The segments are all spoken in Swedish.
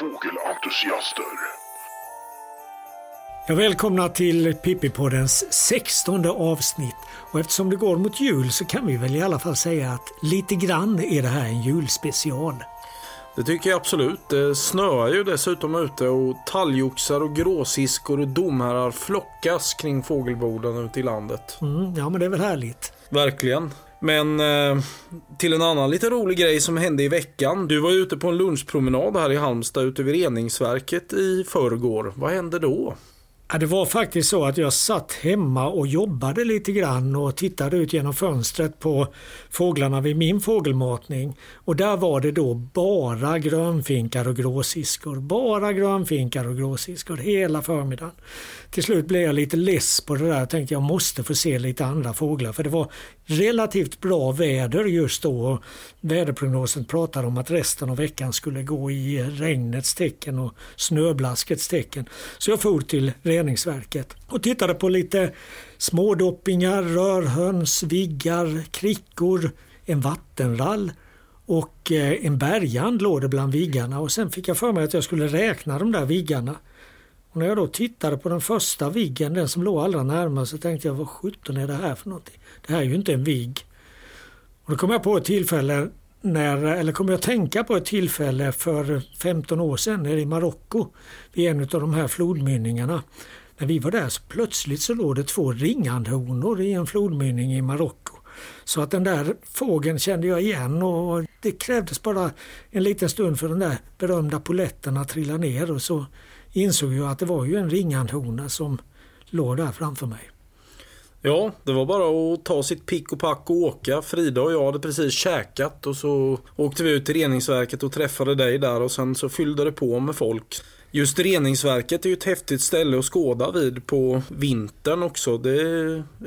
Fågelentusiaster. Ja, välkomna till Pippipoddens sextonde avsnitt. Och eftersom det går mot jul så kan vi väl i alla fall säga att lite grann är det här en julspecial. Det tycker jag absolut. Det snöar ju dessutom ute och talgoxar och gråsiskor och domherrar flockas kring fågelborden ute i landet. Mm, ja, men det är väl härligt. Verkligen. Men eh, till en annan lite rolig grej som hände i veckan. Du var ute på en lunchpromenad här i Halmstad ute vid reningsverket i förrgår. Vad hände då? Ja, det var faktiskt så att jag satt hemma och jobbade lite grann och tittade ut genom fönstret på fåglarna vid min fågelmatning. Och där var det då bara grönfinkar och gråsiskor. Bara grönfinkar och gråsiskor hela förmiddagen. Till slut blev jag lite less på det där. Jag tänkte jag måste få se lite andra fåglar för det var relativt bra väder just då. Väderprognosen pratade om att resten av veckan skulle gå i regnets tecken och snöblaskets tecken. Så jag for till reningsverket och tittade på lite smådoppingar, rörhöns, viggar, krickor, en vattenrall och eh, en bergand låg det bland viggarna och sen fick jag för mig att jag skulle räkna de där viggarna. Och när jag då tittade på den första viggen, den som låg allra närmast, så tänkte jag vad sjutton är det här för någonting? Det här är ju inte en vigg. Och då kom jag på ett tillfälle när, eller kommer jag att tänka på ett tillfälle för 15 år sedan nere i Marocko vid en av de här flodmynningarna. När vi var där så plötsligt så låg det två ringandhonor i en flodmynning i Marocko. Så att den där fågeln kände jag igen och det krävdes bara en liten stund för den där berömda poletten att trilla ner och så insåg jag att det var ju en ringandhona som låg där framför mig. Ja, det var bara att ta sitt pick och pack och åka. Frida och jag hade precis käkat och så åkte vi ut till reningsverket och träffade dig där och sen så fyllde det på med folk. Just reningsverket är ju ett häftigt ställe att skåda vid på vintern också. Det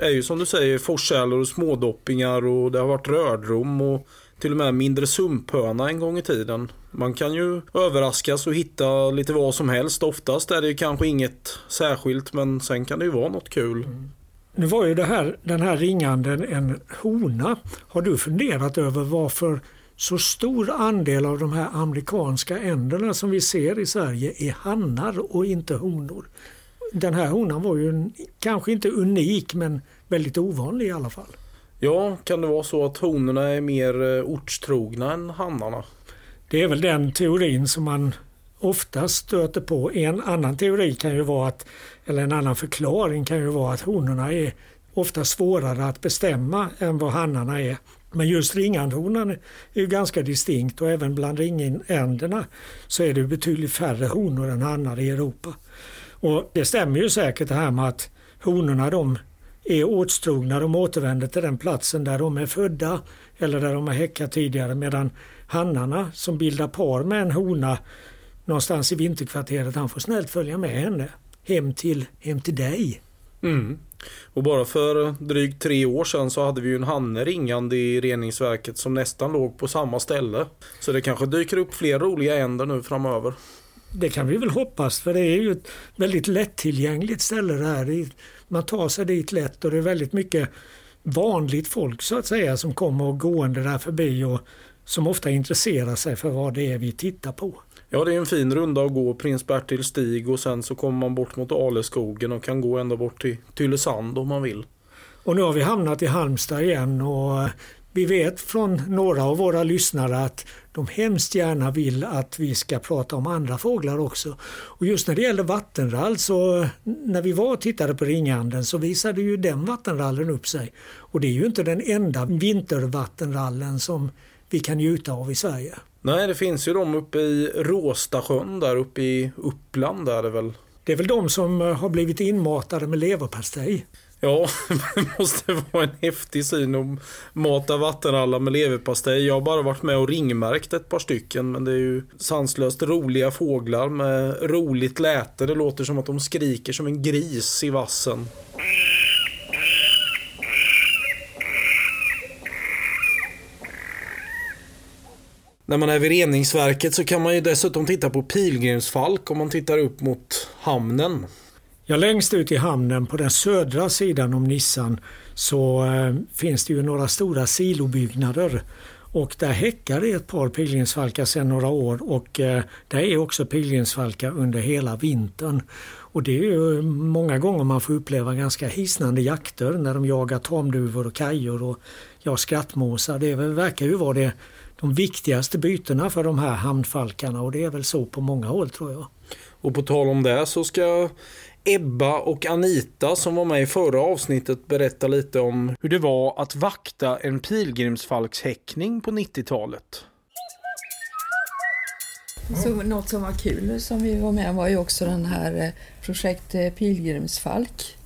är ju som du säger forskällor och smådoppingar och det har varit rördrom och till och med mindre sumphöna en gång i tiden. Man kan ju överraskas och hitta lite vad som helst. Oftast är det ju kanske inget särskilt men sen kan det ju vara något kul. Mm. Nu var ju det här, den här ringanden en hona. Har du funderat över varför så stor andel av de här amerikanska änderna som vi ser i Sverige är hannar och inte honor? Den här honan var ju en, kanske inte unik men väldigt ovanlig i alla fall. Ja, kan det vara så att honorna är mer eh, ortstrogna än hannarna? Det är väl den teorin som man oftast stöter på. En annan teori kan ju vara att, eller en annan förklaring kan ju vara att honorna är ofta svårare att bestämma än vad hannarna är. Men just ringandhonan är ju ganska distinkt och även bland ringänderna så är det betydligt färre honor än hannar i Europa. Och det stämmer ju säkert det här med att honorna de är åtstrogna, de återvänder till den platsen där de är födda eller där de har häckat tidigare medan hannarna som bildar par med en hona någonstans i vinterkvarteret, han får snällt följa med henne hem till, hem till dig. Mm. Och bara för drygt tre år sedan så hade vi ju en hanne ringande i reningsverket som nästan låg på samma ställe. Så det kanske dyker upp fler roliga änder nu framöver. Det kan vi väl hoppas för det är ju ett väldigt lättillgängligt ställe det här. Man tar sig dit lätt och det är väldigt mycket vanligt folk så att säga som kommer och gående där förbi och som ofta intresserar sig för vad det är vi tittar på. Ja, det är en fin runda att gå Prins Bertil stig och sen så kommer man bort mot Aleskogen och kan gå ända bort till Tylösand om man vill. Och nu har vi hamnat i Halmstad igen och vi vet från några av våra lyssnare att de hemskt gärna vill att vi ska prata om andra fåglar också. Och just när det gäller vattenrall så när vi var och tittade på ringanden så visade ju den vattenrallen upp sig. Och det är ju inte den enda vintervattenrallen som vi kan njuta av i Sverige. Nej, det finns ju de uppe i Råstasjön där uppe i Uppland där det väl. Det är väl de som har blivit inmatade med leverpastej. Ja, det måste vara en häftig syn att mata vattenrallar med leverpastej. Jag har bara varit med och ringmärkt ett par stycken men det är ju sanslöst roliga fåglar med roligt läte. Det låter som att de skriker som en gris i vassen. När man är vid reningsverket så kan man ju dessutom titta på pilgrimsfalk om man tittar upp mot hamnen. Ja, längst ut i hamnen på den södra sidan om Nissan så eh, finns det ju några stora silobyggnader. Och där häckar det ett par pilgrimsfalkar sedan några år och eh, där är också pilgrimsfalkar under hela vintern. Och det är ju eh, många gånger man får uppleva ganska hisnande jakter när de jagar tamduvor och kajor och ja, skrattmåsar. Det verkar ju vara det, de viktigaste bytena för de här hamnfalkarna och det är väl så på många håll tror jag. Och på tal om det så ska Ebba och Anita som var med i förra avsnittet berätta lite om hur det var att vakta en pilgrimsfalkshäckning på 90-talet. Så något som var kul som vi var med var ju också den här eh, projekt eh, Pilgrimsfalk.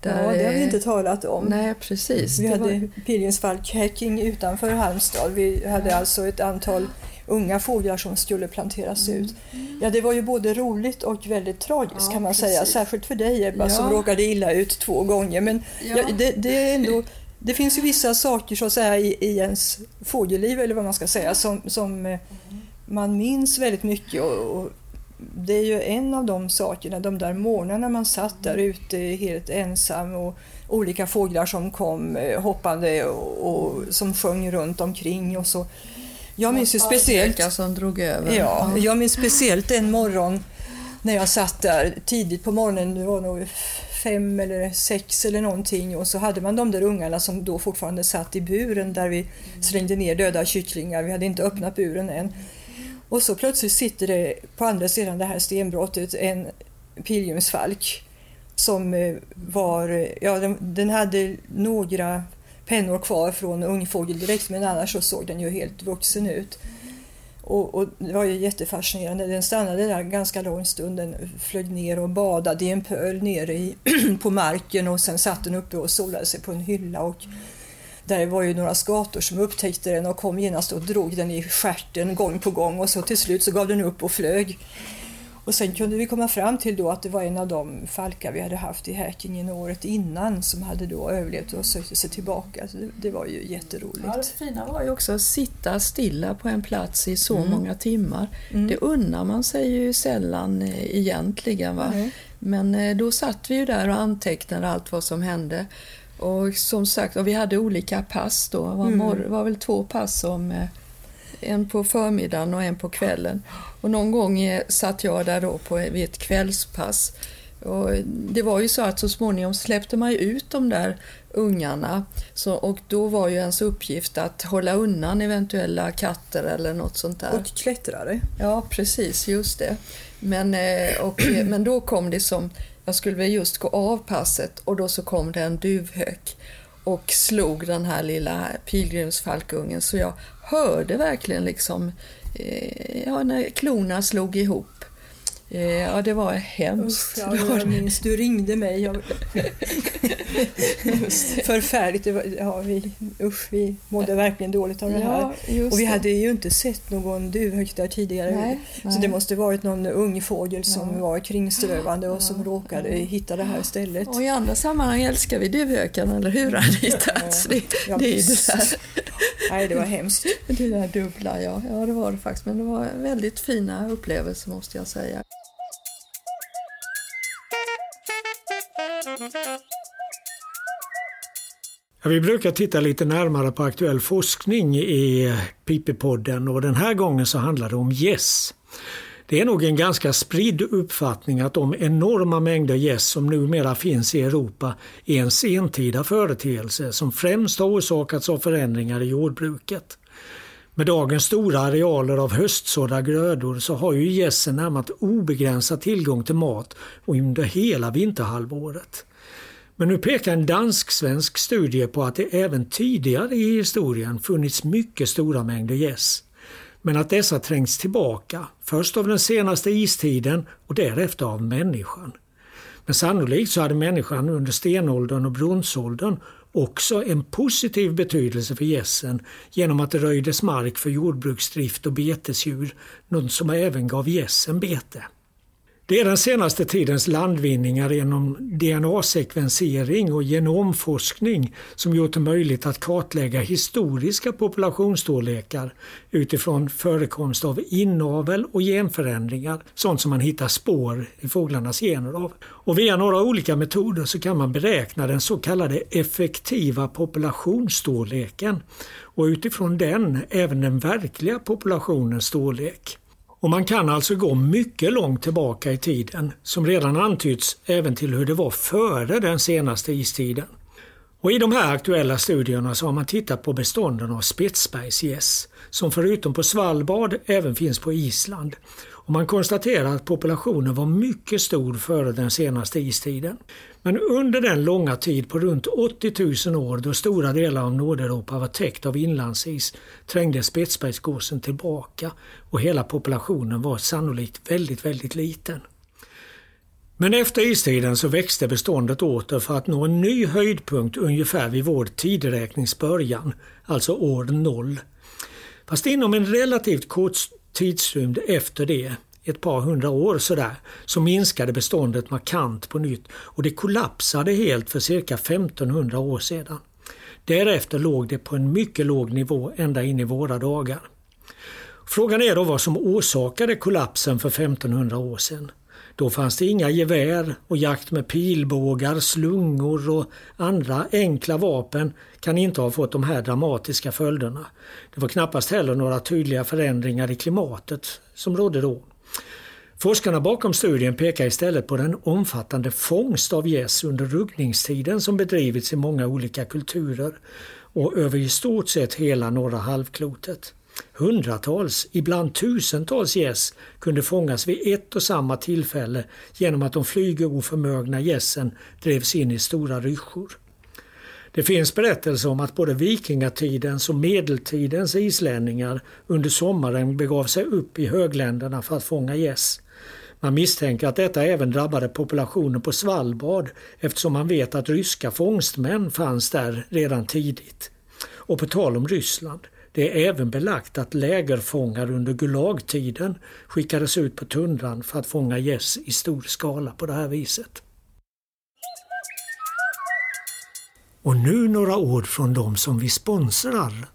Där, ja, det har vi inte talat om. Nej, precis. Vi hade var... pilgrimsfalkhacking utanför Halmstad. Vi hade alltså ett antal unga fåglar som skulle planteras mm. ut. Ja, det var ju både roligt och väldigt tragiskt ja, kan man precis. säga. Särskilt för dig Ebba ja. som råkade illa ut två gånger. Men ja. det, det, är ändå, det finns ju vissa saker så att säga, i, i ens fågelliv eller vad man ska säga som, som eh, man minns väldigt mycket. Och, och, det är ju en av de sakerna, de där morgnarna man satt där ute helt ensam och olika fåglar som kom eh, hoppande och, och som sjöng runt omkring och så jag minns ju speciellt... som drog över. Ja, jag minns speciellt en morgon när jag satt där tidigt på morgonen, det var nog fem eller sex eller någonting och så hade man de där ungarna som då fortfarande satt i buren där vi slängde ner döda kycklingar. Vi hade inte öppnat buren än. Och så plötsligt sitter det på andra sidan det här stenbrottet en pilgrimsfalk som eh, var, ja den, den hade några pennor kvar från ungfågel direkt men annars så såg den ju helt vuxen ut. Och, och, Det var ju jättefascinerande. Den stannade där ganska lång stund. Den flög ner och badade i en pöl nere i, på marken och sen satt den uppe och solade sig på en hylla. Och där var ju några skator som upptäckte den och kom genast och drog den i skärten gång på gång och så till slut så gav den upp och flög. Och sen kunde vi komma fram till då att det var en av de falkar vi hade haft i Häckingen året innan som hade då överlevt och sökte sig tillbaka. Så det, det var ju jätteroligt. Ja, det fina var ju också att sitta stilla på en plats i så mm. många timmar. Mm. Det unnar man sig ju sällan eh, egentligen. Va? Mm. Men eh, då satt vi ju där och antecknade allt vad som hände. Och som sagt, och vi hade olika pass då. Det var, mm. var väl två pass om eh, en på förmiddagen och en på kvällen. Och någon gång satt jag där då på, vid ett kvällspass. Och det var ju så att så småningom släppte man ut de där ungarna så, och då var ju ens uppgift att hålla undan eventuella katter eller något sånt där. Och klättrare. Ja, precis, just det. Men, eh, och, men då kom det som, jag skulle väl just gå av passet och då så kom det en duvhök och slog den här lilla pilgrimsfalkungen så jag hörde verkligen liksom eh, ja, när klorna slog ihop. Eh, ja, det var hemskt. Usch, ja, jag minns, du ringde mig. Jag... Förfärligt. Det ja, vi, usch, vi mådde verkligen dåligt av det här. Ja, och vi hade ju inte sett någon duvhök där tidigare. Nej, så nej. det måste varit någon ung fågel som ja. var kringströvande och som råkade hitta det här stället. Och i andra sammanhang älskar vi duvhöken, eller hur Anita? det, det är det där. Nej, det var hemskt. Det där dubbla, ja. Ja, det var det faktiskt. Men det var väldigt fina upplevelser måste jag säga. Vi brukar titta lite närmare på aktuell forskning i Pippi-podden och den här gången så handlar det om gäss. Yes. Det är nog en ganska spridd uppfattning att de enorma mängder gäss yes som numera finns i Europa är en sentida företeelse som främst har orsakats av förändringar i jordbruket. Med dagens stora arealer av höstsådda grödor så har ju gässen närmast obegränsad tillgång till mat under hela vinterhalvåret. Men nu pekar en dansk-svensk studie på att det även tidigare i historien funnits mycket stora mängder gäss. Men att dessa trängts tillbaka, först av den senaste istiden och därefter av människan. Men sannolikt så hade människan under stenåldern och bronsåldern också en positiv betydelse för gässen genom att det röjdes mark för jordbruksdrift och betesdjur, något som även gav gässen bete. Det är den senaste tidens landvinningar genom DNA-sekvensering och genomforskning som gjort det möjligt att kartlägga historiska populationsstorlekar utifrån förekomst av inavel och genförändringar, sånt som man hittar spår i fåglarnas gener av. Och via några olika metoder så kan man beräkna den så kallade effektiva populationsstorleken och utifrån den även den verkliga populationens storlek. Och man kan alltså gå mycket långt tillbaka i tiden, som redan antytts även till hur det var före den senaste istiden. Och I de här aktuella studierna så har man tittat på bestånden av spetsbergsgäss, som förutom på Svalbard även finns på Island. Och man konstaterar att populationen var mycket stor före den senaste istiden. Men under den långa tid på runt 80 000 år då stora delar av Nordeuropa var täckt av inlandsis trängde spetsbergsgåsen tillbaka och hela populationen var sannolikt väldigt, väldigt liten. Men efter istiden så växte beståndet åter för att nå en ny höjdpunkt ungefär vid vår tideräknings början, alltså år 0. Fast inom en relativt kort tidsrymd efter det ett par hundra år sådär, så minskade beståndet markant på nytt och det kollapsade helt för cirka 1500 år sedan. Därefter låg det på en mycket låg nivå ända in i våra dagar. Frågan är då vad som orsakade kollapsen för 1500 år sedan. Då fanns det inga gevär och jakt med pilbågar, slungor och andra enkla vapen kan inte ha fått de här dramatiska följderna. Det var knappast heller några tydliga förändringar i klimatet som rådde då. Forskarna bakom studien pekar istället på den omfattande fångst av gäss under ruggningstiden som bedrivits i många olika kulturer och över i stort sett hela norra halvklotet. Hundratals, ibland tusentals gäss kunde fångas vid ett och samma tillfälle genom att de flygoförmögna gässen drevs in i stora ryssjor. Det finns berättelser om att både vikingatidens och medeltidens islänningar under sommaren begav sig upp i högländerna för att fånga gäss. Man misstänker att detta även drabbade populationen på Svalbard eftersom man vet att ryska fångstmän fanns där redan tidigt. Och på tal om Ryssland, det är även belagt att lägerfångare under Gulagtiden skickades ut på tundran för att fånga gäss i stor skala på det här viset. Och nu några ord från de som vi sponsrar.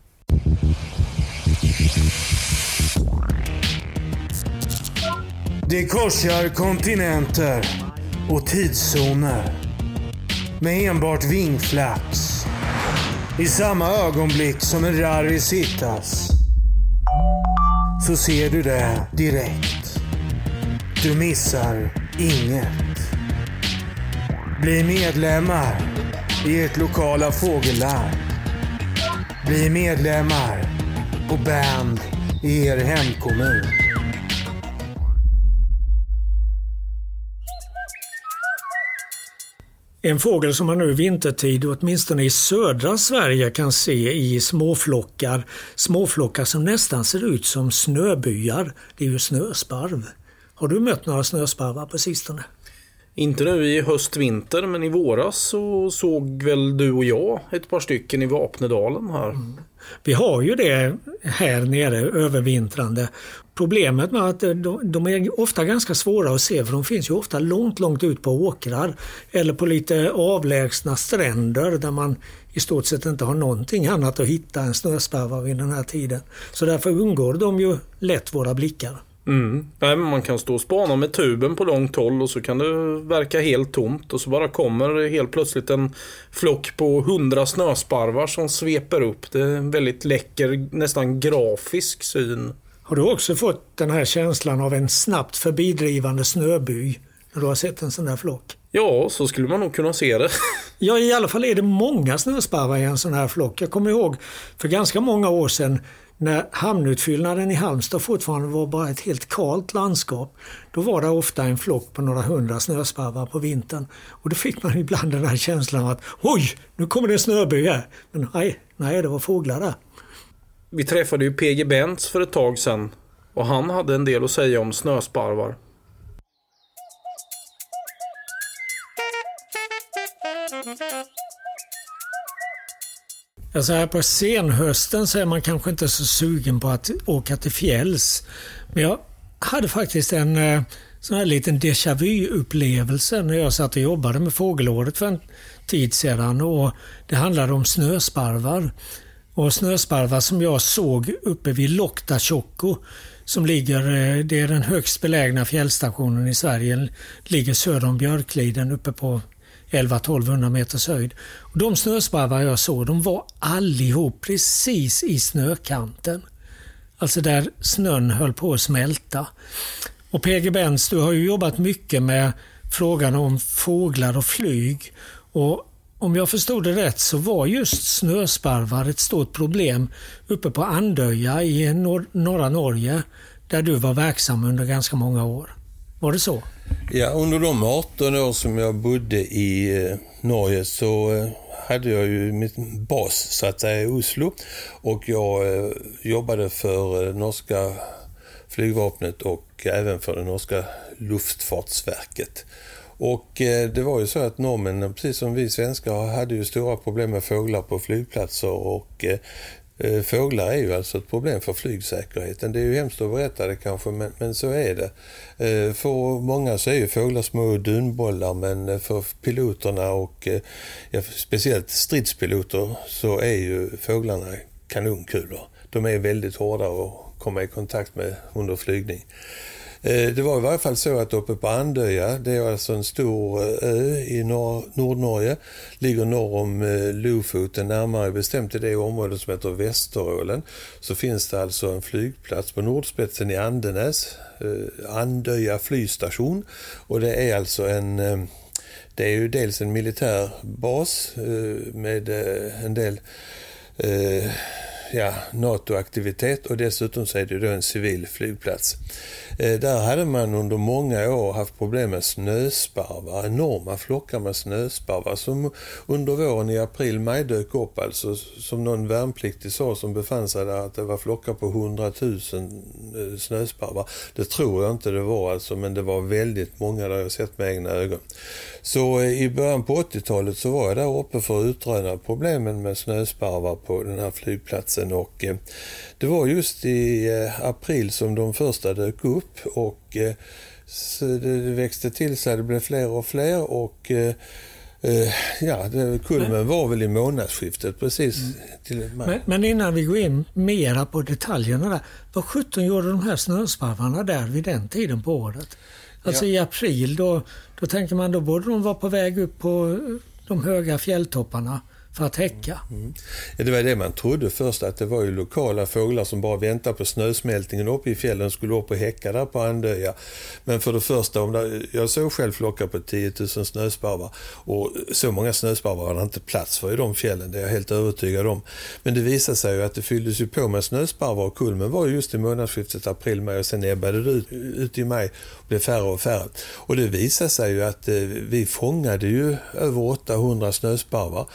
Det korsar kontinenter och tidszoner med enbart vingflaps i samma ögonblick som en rarris hittas så ser du det direkt. Du missar inget. Bli medlemmar i ert lokala fågellarm. Bli medlemmar på band i er hemkommun. En fågel som man nu vintertid, åtminstone i södra Sverige, kan se i småflockar. Småflockar som nästan ser ut som snöbyar. Det är ju snösparv. Har du mött några snösparvar på sistone? Inte nu i höst-vinter, men i våras så såg väl du och jag ett par stycken i Vapnedalen här. Mm. Vi har ju det här nere övervintrande. Problemet med att de är ofta ganska svåra att se för de finns ju ofta långt, långt ut på åkrar eller på lite avlägsna stränder där man i stort sett inte har någonting annat att hitta än snösparvar vid den här tiden. Så därför undgår de ju lätt våra blickar. Mm. Nej, man kan stå och spana med tuben på långt håll och så kan det verka helt tomt och så bara kommer helt plötsligt en flock på hundra snösparvar som sveper upp. Det är en väldigt läcker, nästan grafisk syn. Har du också fått den här känslan av en snabbt förbidrivande snöby när du har sett en sån där flock? Ja, så skulle man nog kunna se det. ja, i alla fall är det många snösparvar i en sån här flock. Jag kommer ihåg för ganska många år sedan när hamnutfyllnaden i Halmstad fortfarande var bara ett helt kalt landskap, då var det ofta en flock på några hundra snösparvar på vintern. Och då fick man ibland den här känslan att oj, nu kommer det en snöby här. Men nej, nej, det var fåglar där. Vi träffade ju PG Bentz för ett tag sedan och han hade en del att säga om snösparvar. Så här på senhösten så är man kanske inte så sugen på att åka till fjälls. Men jag hade faktiskt en eh, sån här liten déjà vu-upplevelse när jag satt och jobbade med Fågelåret för en tid sedan. Och det handlade om snösparvar. Och snösparvar som jag såg uppe vid Loktachoco som ligger, eh, det är den högst belägna fjällstationen i Sverige, ligger söder om Björkliden uppe på 11-1200 meters höjd. Och de snösparvar jag såg de var allihop precis i snökanten. Alltså där snön höll på att smälta. Och PG Benz, du har ju jobbat mycket med frågan om fåglar och flyg. Och om jag förstod det rätt så var just snösparvar ett stort problem uppe på Andöja i nor norra Norge där du var verksam under ganska många år. Var det så? Ja, under de 18 år som jag bodde i eh, Norge så eh, hade jag ju min bas så att säga i Oslo och jag eh, jobbade för norska flygvapnet och även för det norska luftfartsverket. Och det var ju så att norrmännen, precis som vi svenskar, hade ju stora problem med fåglar på flygplatser och Eh, fåglar är ju alltså ett problem för flygsäkerheten. Det är ju hemskt att berätta det kanske, men, men så är det. Eh, för många så är ju fåglar små dunbollar, men för piloterna och eh, ja, speciellt stridspiloter så är ju fåglarna kanonkulor. De är väldigt hårda att komma i kontakt med under flygning. Eh, det var i varje fall så att uppe på Andöja, det är alltså en stor eh, ö i nor Nordnorge, ligger norr om eh, Lofoten, närmare bestämt i det område som heter Västerålen, så finns det alltså en flygplats på nordspetsen i Andenäs, Andöja flygstation. Och det är alltså en det är ju dels en militär bas med en del ja, NATO-aktivitet och dessutom så är det då en civil flygplats. Eh, där hade man under många år haft problem med snösparvar, enorma flockar med snösparvar som under våren i april-maj dök upp alltså som någon värnpliktig sa som befann sig där att det var flockar på 100 000 eh, snösparvar. Det tror jag inte det var alltså men det var väldigt många där jag sett med egna ögon. Så eh, i början på 80-talet så var jag där uppe för att utröna problemen med snösparvar på den här flygplatsen och det var just i april som de första dök upp och eh, det växte till sig, det blev fler och fler och eh, eh, ja, kulmen var väl i månadsskiftet precis. Mm. Till men, men, innan vi går in mera på detaljerna där. Vad sjutton gjorde de här snösparvarna där vid den tiden på året? Alltså ja. i april då, då tänker man då borde de vara på väg upp på de höga fjälltopparna för att häcka. Mm. mm. Ja, det var det man trodde först, att det var ju lokala fåglar som bara väntade på snösmältningen uppe i fjällen skulle upp och häcka där på Andöja. Men för det första, om det, jag såg själv flockar på 10 000 snösparvar och så många snösparvar var det inte plats för i de fjällen, det är jag helt övertygad om. Men det visade sig ju att det fylldes ju på med snösparvar och kulmen var just i månadsskiftet april-maj och sen ebbade det ut, ut i maj och blev färre och färre. Och det visade sig ju att eh, vi fångade ju över 800 snösparvar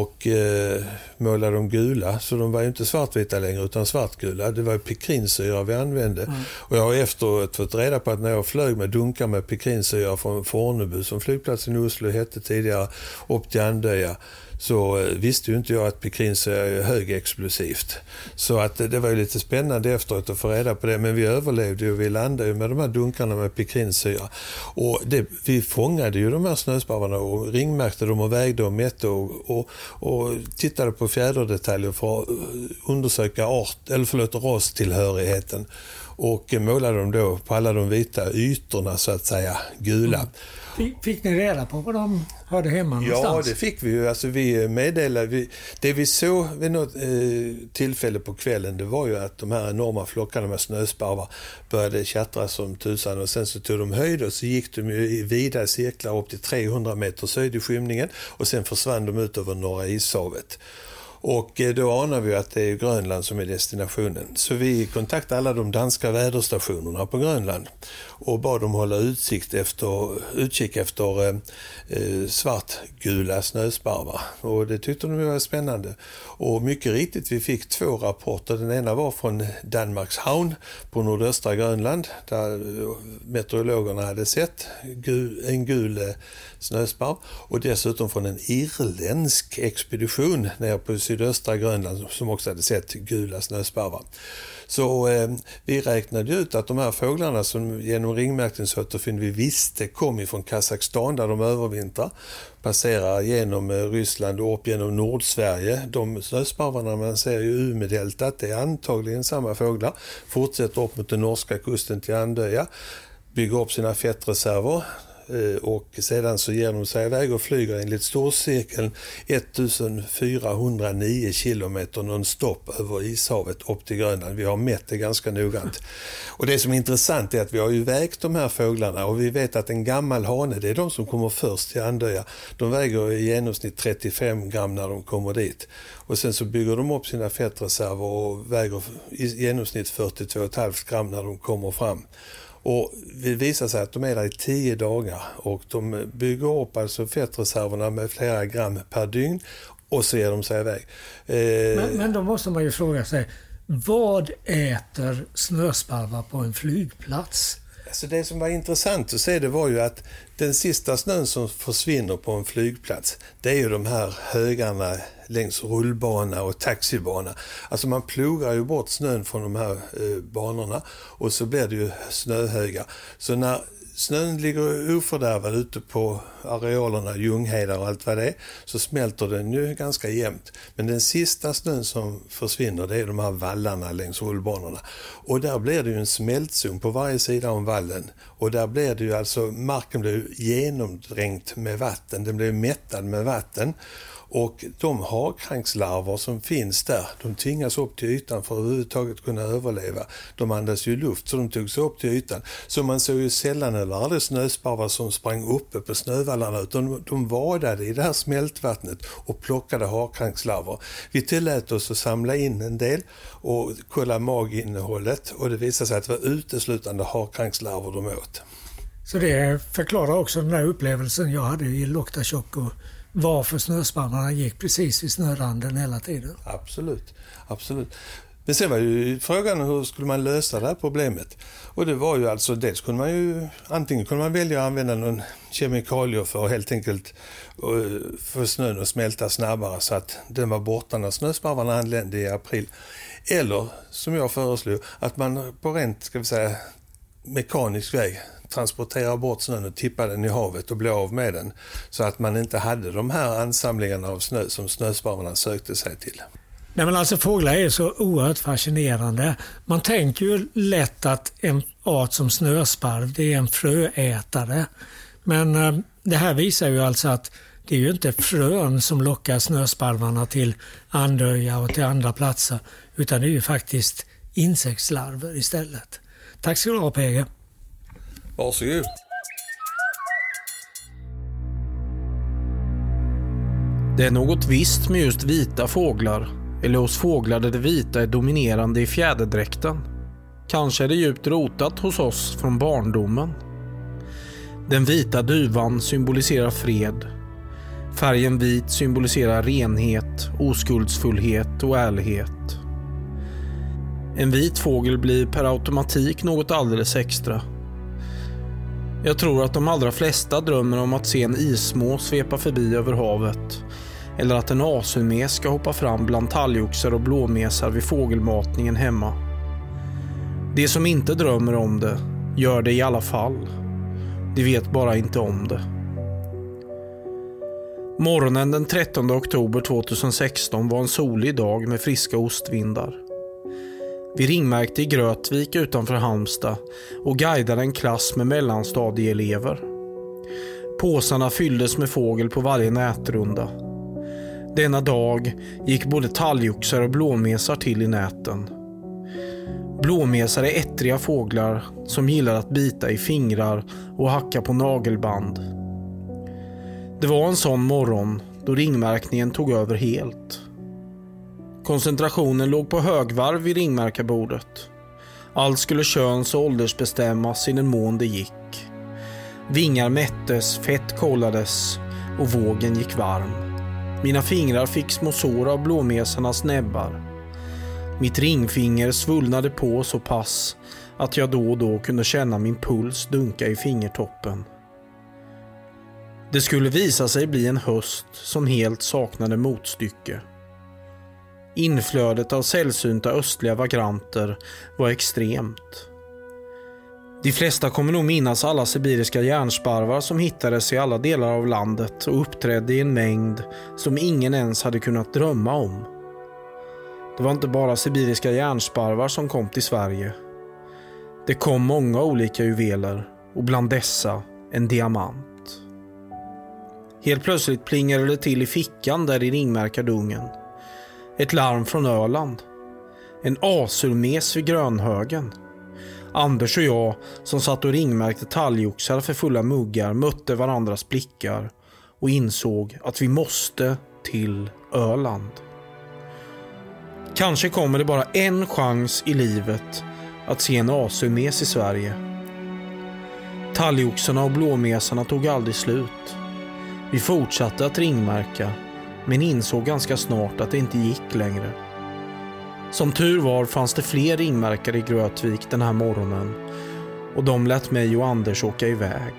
och eh, målade dem gula. Så de var ju inte svartvita längre utan svartgula. Det var pikrinsyra vi använde. Mm. Och jag har efteråt fått reda på att när jag flög med dunkar med pikrinsyra från Fornebu, som flygplatsen i Oslo hette tidigare, upp till Andöja så eh, visste ju inte jag att pikrins är högexplosivt. Så att eh, det var ju lite spännande efteråt att få reda på det. Men vi överlevde och vi landade ju med de här dunkarna med pekrinsyra. Och det, vi fångade ju de här snösparvarna och ringmärkte dem och vägde och mätte och, och, och tittade på fjäderdetaljer för att eh, undersöka art, eller förlåt, rastillhörigheten. Och målade dem då på alla de vita ytorna så att säga gula. Mm. Fick ni reda på var de hörde hemma någonstans? Ja, det fick vi ju. Alltså, vi meddelade, vi, det vi såg vid något eh, tillfälle på kvällen det var ju att de här enorma flockarna med snösparvar började tjattra som tusan och sen så tog de höjd och så gick de ju i vida cirklar upp till 300 meters höjd i skymningen och sen försvann de ut över Norra ishavet. Och eh, då anar vi att det är Grönland som är destinationen. Så vi kontaktade alla de danska väderstationerna på Grönland och bad dem hålla utsikt efter, utkik efter eh, eh, svartgula snösparvar. Och det tyckte de var spännande. Och mycket riktigt, vi fick två rapporter. Den ena var från Danmarks havn på nordöstra Grönland där eh, meteorologerna hade sett en gul eh, snösparv och dessutom från en irländsk expedition nere på sydöstra Grönland som också hade sett gula snösparvar. Så eh, vi räknade ut att de här fåglarna som genom ringmärkningsåterfynd vi visste kom ifrån Kazakstan där de övervintrar, passerar genom eh, Ryssland och upp genom Nordsverige. De snösparvarna man ser i Umedeltat det är antagligen samma fåglar. Fortsätter upp mot den norska kusten till Andöja, bygger upp sina fettreserver Eh, och sedan så ger de sig iväg och flyger enligt storcirkeln 1409 kilometer nonstop över ishavet upp till Grönland. Vi har mätt det ganska noggrant. Och det som är intressant är att vi har ju vägt de här fåglarna och vi vet att en gammal hane, det är de som kommer först till Andöja. De väger i genomsnitt 35 gram när de kommer dit. Och sen så bygger de upp sina fettreserver och väger i genomsnitt 42,5 gram när de kommer fram. Och det visar sig att de är där i tio dagar och de bygger upp alltså fettreserverna med flera gram per dygn och så ger de sig iväg. Eh... Men, men då måste man ju fråga sig, vad äter snösparvar på en flygplats? Alltså det som var intressant att se det var ju att den sista snön som försvinner på en flygplats, det är ju de här högarna längs rullbana och taxibana. Alltså man plogar ju bort snön från de här eh, banorna och så blir det ju snöhögar. Så när snön ligger ofördärvad ute på arealerna, Ljunghedar och allt vad det är, så smälter den ju ganska jämnt. Men den sista snön som försvinner det är de här vallarna längs rullbanorna. Och där blir det ju en smältzon på varje sida om vallen. Och där blir det ju alltså, marken blir genomdränkt med vatten, den blir mättad med vatten. Och de harkrankslarver som finns där, de tvingas upp till ytan för att överhuvudtaget kunna överleva. De andas ju luft så de tog sig upp till ytan. Så man såg ju sällan eller aldrig snösparvar som sprang uppe på snövallarna utan de vadade i det här smältvattnet och plockade harkrankslarver. Vi tillät oss att samla in en del och kolla maginnehållet och det visade sig att det var uteslutande harkrankslarver de åt. Så det förklarar också den här upplevelsen jag hade i Loktasjok och varför snöspannarna gick precis vid snöranden hela tiden. Absolut, absolut. Men sen var ju frågan hur skulle man lösa det här problemet? Och det var ju alltså, dels kunde man ju, antingen kunde man välja att använda någon kemikalie för att helt enkelt uh, få snön att smälta snabbare så att den var borta när snösparvarna anlände i april. Eller, som jag föreslog, att man på rent, ska vi säga, mekanisk väg transportera bort snön och tippa den i havet och bli av med den. Så att man inte hade de här ansamlingarna av snö som snösparvarna sökte sig till. Nej, men alltså fåglar är så oerhört fascinerande. Man tänker ju lätt att en art som snösparv det är en fröätare. Men eh, det här visar ju alltså att det är ju inte frön som lockar snösparvarna till Andöja och till andra platser utan det är ju faktiskt insektslarver istället. Tack ska du ha PG. Varsågod. Det är något visst med just vita fåglar, eller hos fåglar där det vita är dominerande i fjäderdräkten. Kanske är det djupt rotat hos oss från barndomen. Den vita duvan symboliserar fred. Färgen vit symboliserar renhet, oskuldsfullhet och ärlighet. En vit fågel blir per automatik något alldeles extra. Jag tror att de allra flesta drömmer om att se en ismås svepa förbi över havet. Eller att en asunmes ska hoppa fram bland talgoxar och blåmesar vid fågelmatningen hemma. De som inte drömmer om det gör det i alla fall. De vet bara inte om det. Morgonen den 13 oktober 2016 var en solig dag med friska ostvindar. Vi ringmärkte i Grötvik utanför Halmstad och guidade en klass med mellanstadieelever. Påsarna fylldes med fågel på varje nätrunda. Denna dag gick både talgoxar och blåmesar till i näten. Blåmesar är ettriga fåglar som gillar att bita i fingrar och hacka på nagelband. Det var en sån morgon då ringmärkningen tog över helt. Koncentrationen låg på högvarv vid ringmärkarbordet. Allt skulle köns och åldersbestämmas i den mån det gick. Vingar mättes, fett kollades och vågen gick varm. Mina fingrar fick små sår av blåmesarnas näbbar. Mitt ringfinger svullnade på så pass att jag då och då kunde känna min puls dunka i fingertoppen. Det skulle visa sig bli en höst som helt saknade motstycke. Inflödet av sällsynta östliga vagranter var extremt. De flesta kommer nog minnas alla sibiriska järnsparvar som hittades i alla delar av landet och uppträdde i en mängd som ingen ens hade kunnat drömma om. Det var inte bara sibiriska järnsparvar som kom till Sverige. Det kom många olika juveler och bland dessa en diamant. Helt plötsligt plingade det till i fickan där i ringmärkardungen. Ett larm från Öland. En asurmes vid Grönhögen. Anders och jag som satt och ringmärkte talgoxar för fulla muggar mötte varandras blickar och insåg att vi måste till Öland. Kanske kommer det bara en chans i livet att se en asurmes i Sverige. Talgoxarna och blåmesarna tog aldrig slut. Vi fortsatte att ringmärka men insåg ganska snart att det inte gick längre. Som tur var fanns det fler ringmärkare i Grötvik den här morgonen och de lät mig och Anders åka iväg.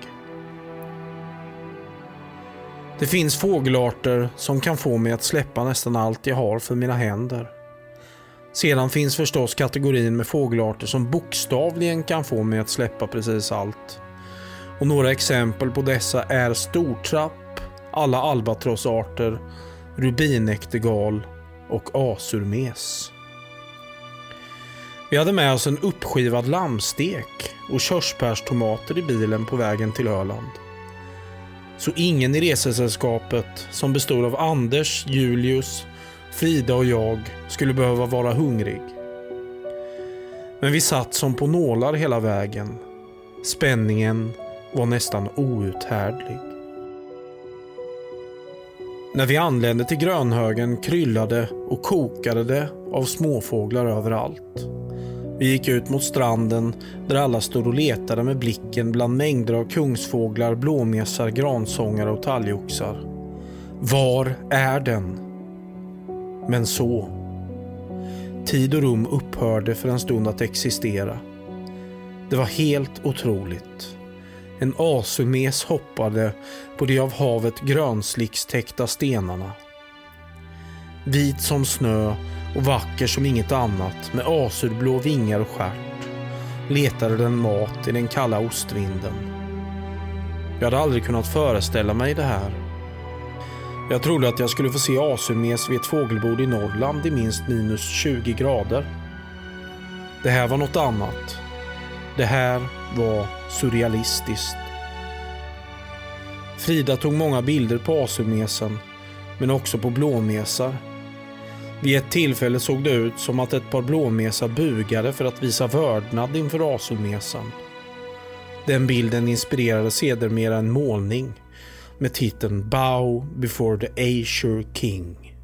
Det finns fågelarter som kan få mig att släppa nästan allt jag har för mina händer. Sedan finns förstås kategorin med fågelarter som bokstavligen kan få mig att släppa precis allt. Och några exempel på dessa är stortrapp, alla albatrossarter, rubinäktergal och asurmes. Vi hade med oss en uppskivad lammstek och körsbärstomater i bilen på vägen till Öland. Så ingen i resesällskapet, som bestod av Anders, Julius, Frida och jag, skulle behöva vara hungrig. Men vi satt som på nålar hela vägen. Spänningen var nästan outhärdlig. När vi anlände till Grönhögen kryllade och kokade det av småfåglar överallt. Vi gick ut mot stranden där alla stod och letade med blicken bland mängder av kungsfåglar, blåmesar, gransångare och talgoxar. Var är den? Men så. Tid och rum upphörde för en stund att existera. Det var helt otroligt. En asumes hoppade på de av havet grönslikstäckta stenarna. Vit som snö och vacker som inget annat med asurblå vingar och stjärt letade den mat i den kalla ostvinden. Jag hade aldrig kunnat föreställa mig det här. Jag trodde att jag skulle få se asurmes vid ett fågelbord i Norrland i minst minus 20 grader. Det här var något annat. Det här var surrealistiskt. Frida tog många bilder på asurmesen, men också på blåmesar. Vid ett tillfälle såg det ut som att ett par blåmesar bugade för att visa vördnad inför asurmesan. Den bilden inspirerade sedermera en målning med titeln Bow before the Azure King.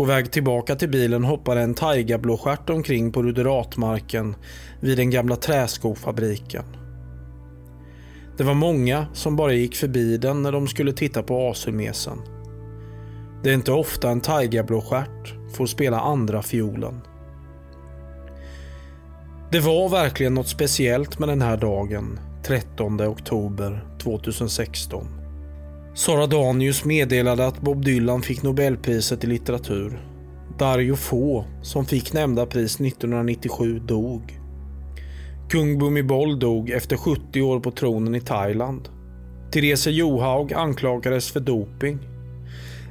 På väg tillbaka till bilen hoppade en taigablåstjärt omkring på ruderatmarken vid den gamla träskofabriken. Det var många som bara gick förbi den när de skulle titta på asurmesen. Det är inte ofta en taigablåstjärt får spela andra fiolen. Det var verkligen något speciellt med den här dagen, 13 oktober 2016. Sara Danius meddelade att Bob Dylan fick Nobelpriset i litteratur. Dario Fo, som fick nämnda pris 1997, dog. Kung Bhumibol dog efter 70 år på tronen i Thailand. Therese Johaug anklagades för doping.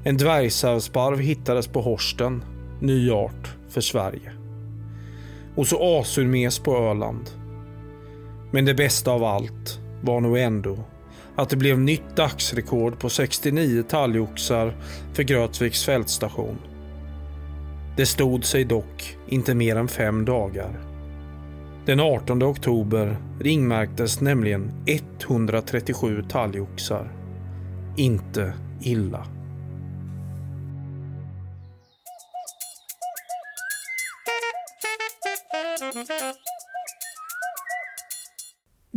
En dvärgsävsparv hittades på Horsten, ny art för Sverige. Och så asurmes på Öland. Men det bästa av allt var nog ändå att det blev nytt dagsrekord på 69 talgoxar för Grötviks fältstation. Det stod sig dock inte mer än fem dagar. Den 18 oktober ringmärktes nämligen 137 talgoxar. Inte illa.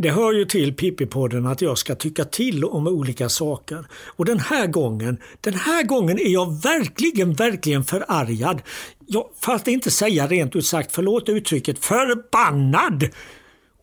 Det hör ju till Pippi-podden att jag ska tycka till om olika saker. Och den här gången, den här gången är jag verkligen, verkligen förargad. Jag, för att inte säga rent ut sagt, förlåt uttrycket, förbannad!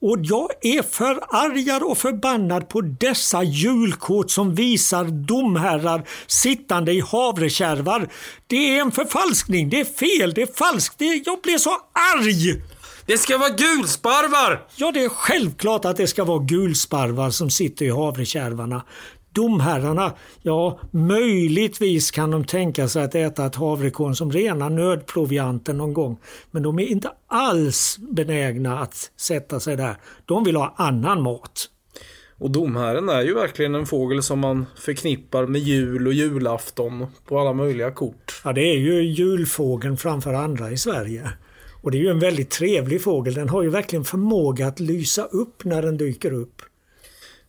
Och jag är förargad och förbannad på dessa julkort som visar domherrar sittande i havrekärvar. Det är en förfalskning, det är fel, det är falskt. Det är, jag blir så arg! Det ska vara gulsparvar! Ja, det är självklart att det ska vara gulsparvar som sitter i havrekärvarna. Domherrarna, ja möjligtvis kan de tänka sig att äta ett havrekorn som rena nödprovianten någon gång. Men de är inte alls benägna att sätta sig där. De vill ha annan mat. Och domherren är ju verkligen en fågel som man förknippar med jul och julafton på alla möjliga kort. Ja, det är ju julfågeln framför andra i Sverige. Och det är ju en väldigt trevlig fågel. Den har ju verkligen förmåga att lysa upp när den dyker upp.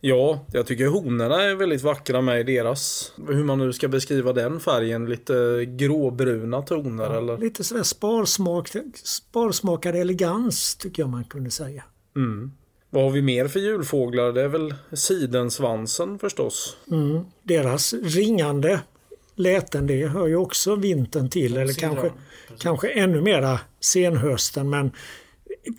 Ja, jag tycker honorna är väldigt vackra med deras, hur man nu ska beskriva den färgen, lite gråbruna toner ja, eller? Lite sådär sparsmak, sparsmakad elegans tycker jag man kunde säga. Mm. Vad har vi mer för julfåglar? Det är väl sidensvansen förstås? Mm. Deras ringande läten det hör ju också vintern till, eller kanske, kanske ännu mera senhösten. Men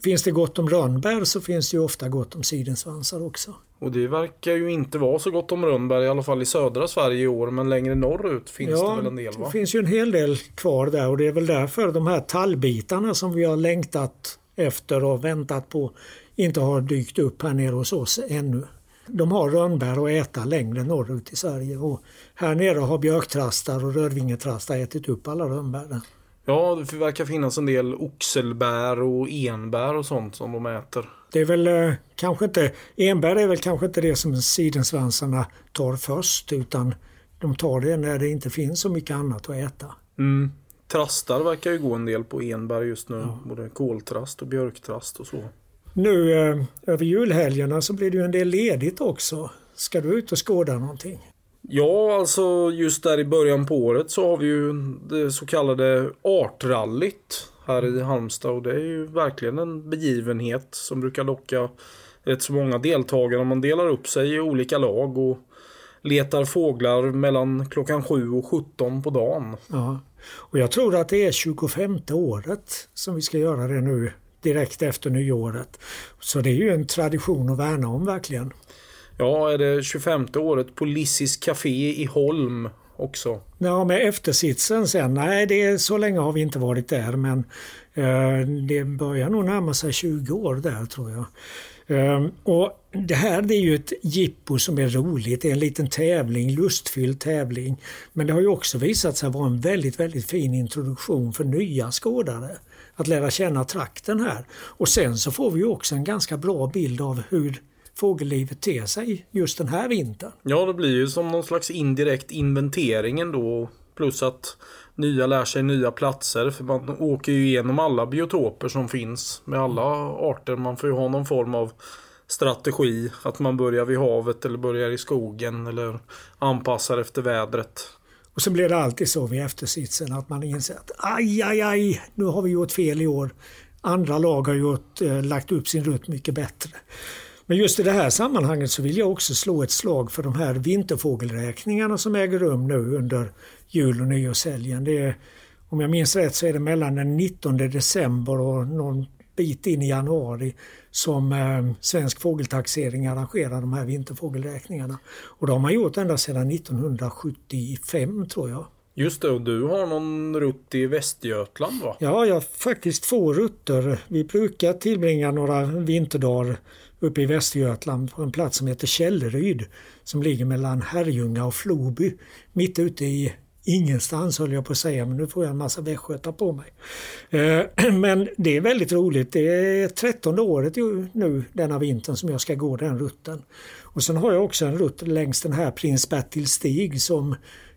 finns det gott om rönnbär så finns det ju ofta gott om sidensvansar också. Och det verkar ju inte vara så gott om rönnbär, i alla fall i södra Sverige i år, men längre norrut finns ja, det väl en del? Va? det finns ju en hel del kvar där och det är väl därför de här tallbitarna som vi har längtat efter och väntat på inte har dykt upp här nere hos oss ännu. De har rönnbär att äta längre norrut i Sverige och här nere har björktrastar och rödvingetrastar ätit upp alla rönnbären. Ja, det verkar finnas en del oxelbär och enbär och sånt som de äter. Det är väl eh, kanske inte, enbär är väl kanske inte det som sidensvansarna tar först utan de tar det när det inte finns så mycket annat att äta. Mm. Trastar verkar ju gå en del på enbär just nu. Ja. Både koltrast och björktrast och så. Nu eh, över julhelgerna så blir det ju en del ledigt också. Ska du ut och skåda någonting? Ja, alltså just där i början på året så har vi ju det så kallade artrallyt här i Halmstad och det är ju verkligen en begivenhet som brukar locka rätt så många deltagare. Man delar upp sig i olika lag och letar fåglar mellan klockan 7 och 17 på dagen. Ja. Och jag tror att det är 25 året som vi ska göra det nu direkt efter nyåret. Så det är ju en tradition att värna om verkligen. Ja, är det 25 året på Lissis Café i Holm också? Ja, med eftersitsen sen. Nej, det är, så länge har vi inte varit där men eh, det börjar nog närma sig 20 år där tror jag. Eh, och Det här det är ju ett jippo som är roligt. Det är en liten tävling, lustfylld tävling. Men det har ju också visat sig vara en väldigt, väldigt fin introduktion för nya skådare att lära känna trakten här. Och sen så får vi också en ganska bra bild av hur fågellivet ter sig just den här vintern. Ja, det blir ju som någon slags indirekt inventering ändå. Plus att nya lär sig nya platser. För man åker ju igenom alla biotoper som finns med alla arter. Man får ju ha någon form av strategi. Att man börjar vid havet eller börjar i skogen eller anpassar efter vädret. Och så blir det alltid så vid eftersitsen att man inser att aj, aj, aj, nu har vi gjort fel i år. Andra lag har gjort, eh, lagt upp sin rutt mycket bättre. Men just i det här sammanhanget så vill jag också slå ett slag för de här vinterfågelräkningarna som äger rum nu under jul och nyårshelgen. Det är, om jag minns rätt så är det mellan den 19 december och någon bit in i januari som eh, Svensk Fågeltaxering arrangerar de här vinterfågelräkningarna. Och det har man gjort ända sedan 1975 tror jag. Just det, och du har någon rutt i Västergötland va? Ja, jag har faktiskt två rutter. Vi brukar tillbringa några vinterdagar uppe i Västergötland på en plats som heter Källeryd som ligger mellan Herrljunga och Floby. Mitt ute i ingenstans höll jag på att säga, men nu får jag en massa västgötar på mig. Eh, men det är väldigt roligt. Det är trettonde året nu denna vintern som jag ska gå den rutten. Och sen har jag också en rutt längs den här Prins Bertil stig som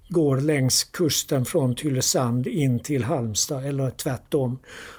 går längs kusten från Tylösand in till Halmstad eller tvärtom.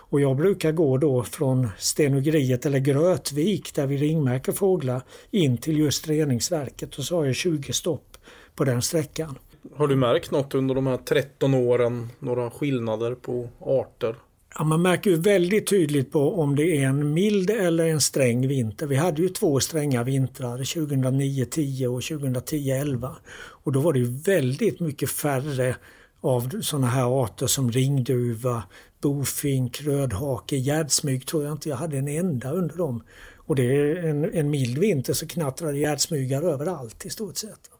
Och jag brukar gå då från Stenugeriet eller Grötvik där vi ringmärker fåglar in till just reningsverket och så har jag 20 stopp på den sträckan. Har du märkt något under de här 13 åren? Några skillnader på arter? Ja, man märker ju väldigt tydligt på om det är en mild eller en sträng vinter. Vi hade ju två stränga vintrar, 2009-10 och 2010-11. Och då var det ju väldigt mycket färre av sådana här arter som ringduva, bofink, rödhake, gärdsmyg tror jag inte jag hade en enda under dem. Och det är en, en mild vinter så det gärdsmygar överallt i stort sett.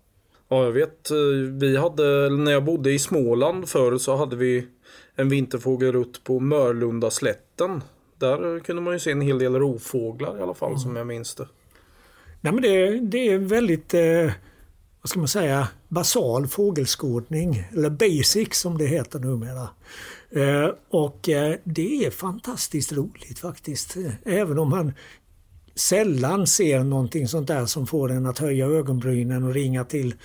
Ja, jag vet. eh, Vi hade, när jag bodde i Småland förr så hade vi en vinterfågelrutt på Mörlunda slätten. Där kunde man ju se en hel del rovfåglar i alla fall som jag minns det. Nej, men det, det är väldigt, eh, vad ska man säga, basal fågelskådning. Eller basic som det heter numera. Eh, och eh, det är fantastiskt roligt faktiskt. Även om man sällan ser någonting sånt där som får en att höja ögonbrynen och ringa till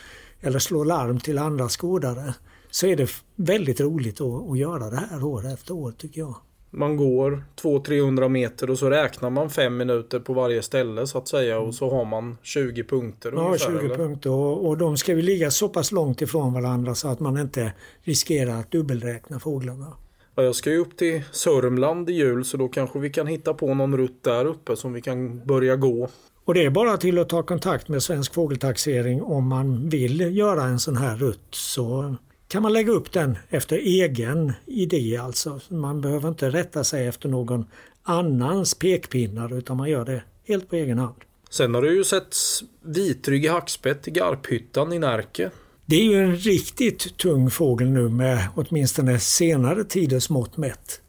eller slå larm till andra skådare. Så är det väldigt roligt att, att göra det här år efter år tycker jag. Man går 200-300 meter och så räknar man fem minuter på varje ställe så att säga och så har man 20 punkter Ja, ungefär, 20 eller? punkter och, och de ska ju ligga så pass långt ifrån varandra så att man inte riskerar att dubbelräkna fåglarna. Ja, jag ska ju upp till Sörmland i jul så då kanske vi kan hitta på någon rutt där uppe som vi kan börja gå. Och det är bara till att ta kontakt med Svensk Fågeltaxering om man vill göra en sån här rutt så kan man lägga upp den efter egen idé alltså. Man behöver inte rätta sig efter någon annans pekpinnar utan man gör det helt på egen hand. Sen har det ju setts vitryggig hackspett i Garphyttan i Närke. Det är ju en riktigt tung fågel nu med åtminstone senare tiders mått mätt.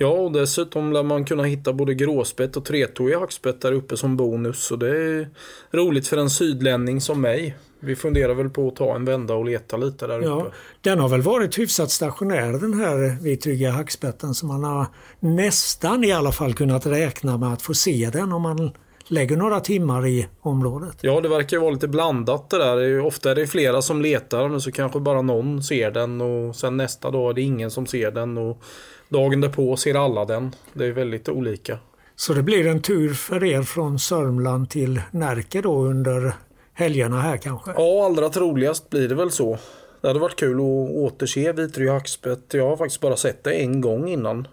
Ja, och dessutom lär man kunna hitta både gråspett och tretåig hackspett där uppe som bonus. Så det är roligt för en sydlänning som mig. Vi funderar väl på att ta en vända och leta lite där Ja, uppe. den har väl varit hyfsat stationär den här vitryggiga hackspetten så man har nästan i alla fall kunnat räkna med att få se den om man lägger några timmar i området. Ja, det verkar ju vara lite blandat det där. Ofta är det flera som letar men så kanske bara någon ser den och sen nästa dag är det ingen som ser den och dagen därpå ser alla den. Det är väldigt olika. Så det blir en tur för er från Sörmland till Närke då under helgerna här kanske? Ja, allra troligast blir det väl så. Det hade varit kul att återse vitryggig hackspett. Jag har faktiskt bara sett det en gång innan.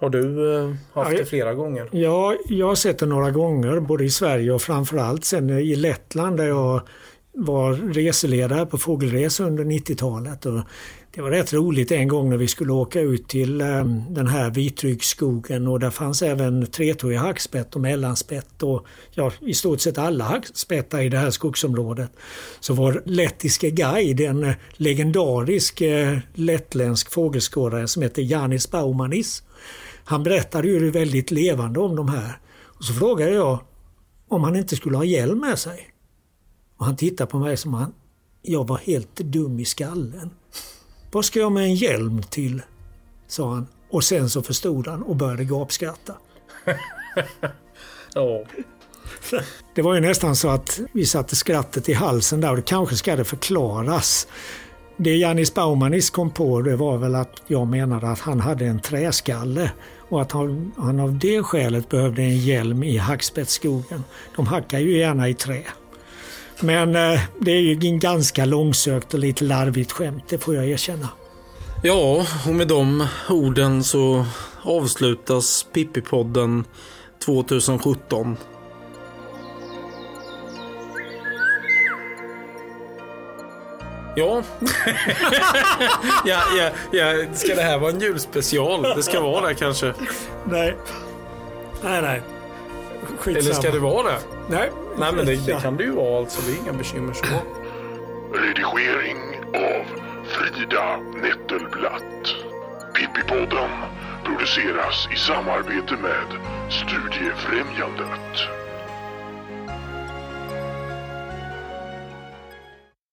Har du eh, haft Ja, det flera gånger? Ja, jag har sett det några gånger både i Sverige och framförallt sen i Lettland där jag var reseledare på fågelresor under 90-talet. Och det var rätt roligt en gång när vi skulle åka ut till eh, den här vitryggskogen och där fanns även tretåig hackspett och mellanspett och ja, i stort sett alla hackspettar i det här skogsområdet. Så vår lettiske guide, en legendarisk eh, lettländsk fågelskådare som heter Janis Baumanis. Han berättade ju väldigt levande om de här. Och så frågade jag om han inte skulle ha hjälm med sig. Och han tittade på mig som han, jag var helt dum i skallen. Vad ska jag med en hjälm till? sa han. Och sen så förstod han och började gapskratta. Ja. Det var ju nästan så att vi satte skrattet i halsen där och det kanske ska det förklaras. Det Janis Baumanis kom på det var väl att jag menade att han hade en träskalle och att han, han av det skälet behövde en hjälm i hackspettsskogen. De hackar ju gärna i trä. Men eh, det är ju en ganska långsökt och lite larvigt skämt, det får jag erkänna. ja, och med de orden så avslutas Pippi-podden 2017. Ja. ja, ja, ja, ska det här vara en julspecial? Det ska vara det kanske. Nej, nej, nej. Skitsamma. Eller ska det vara det? Nej, Nej, men det, det kan det ju vara alltså. Det är inga bekymmer så. Redigering av Frida Nettelblatt. Pippipodden produceras i samarbete med Studiefrämjandet.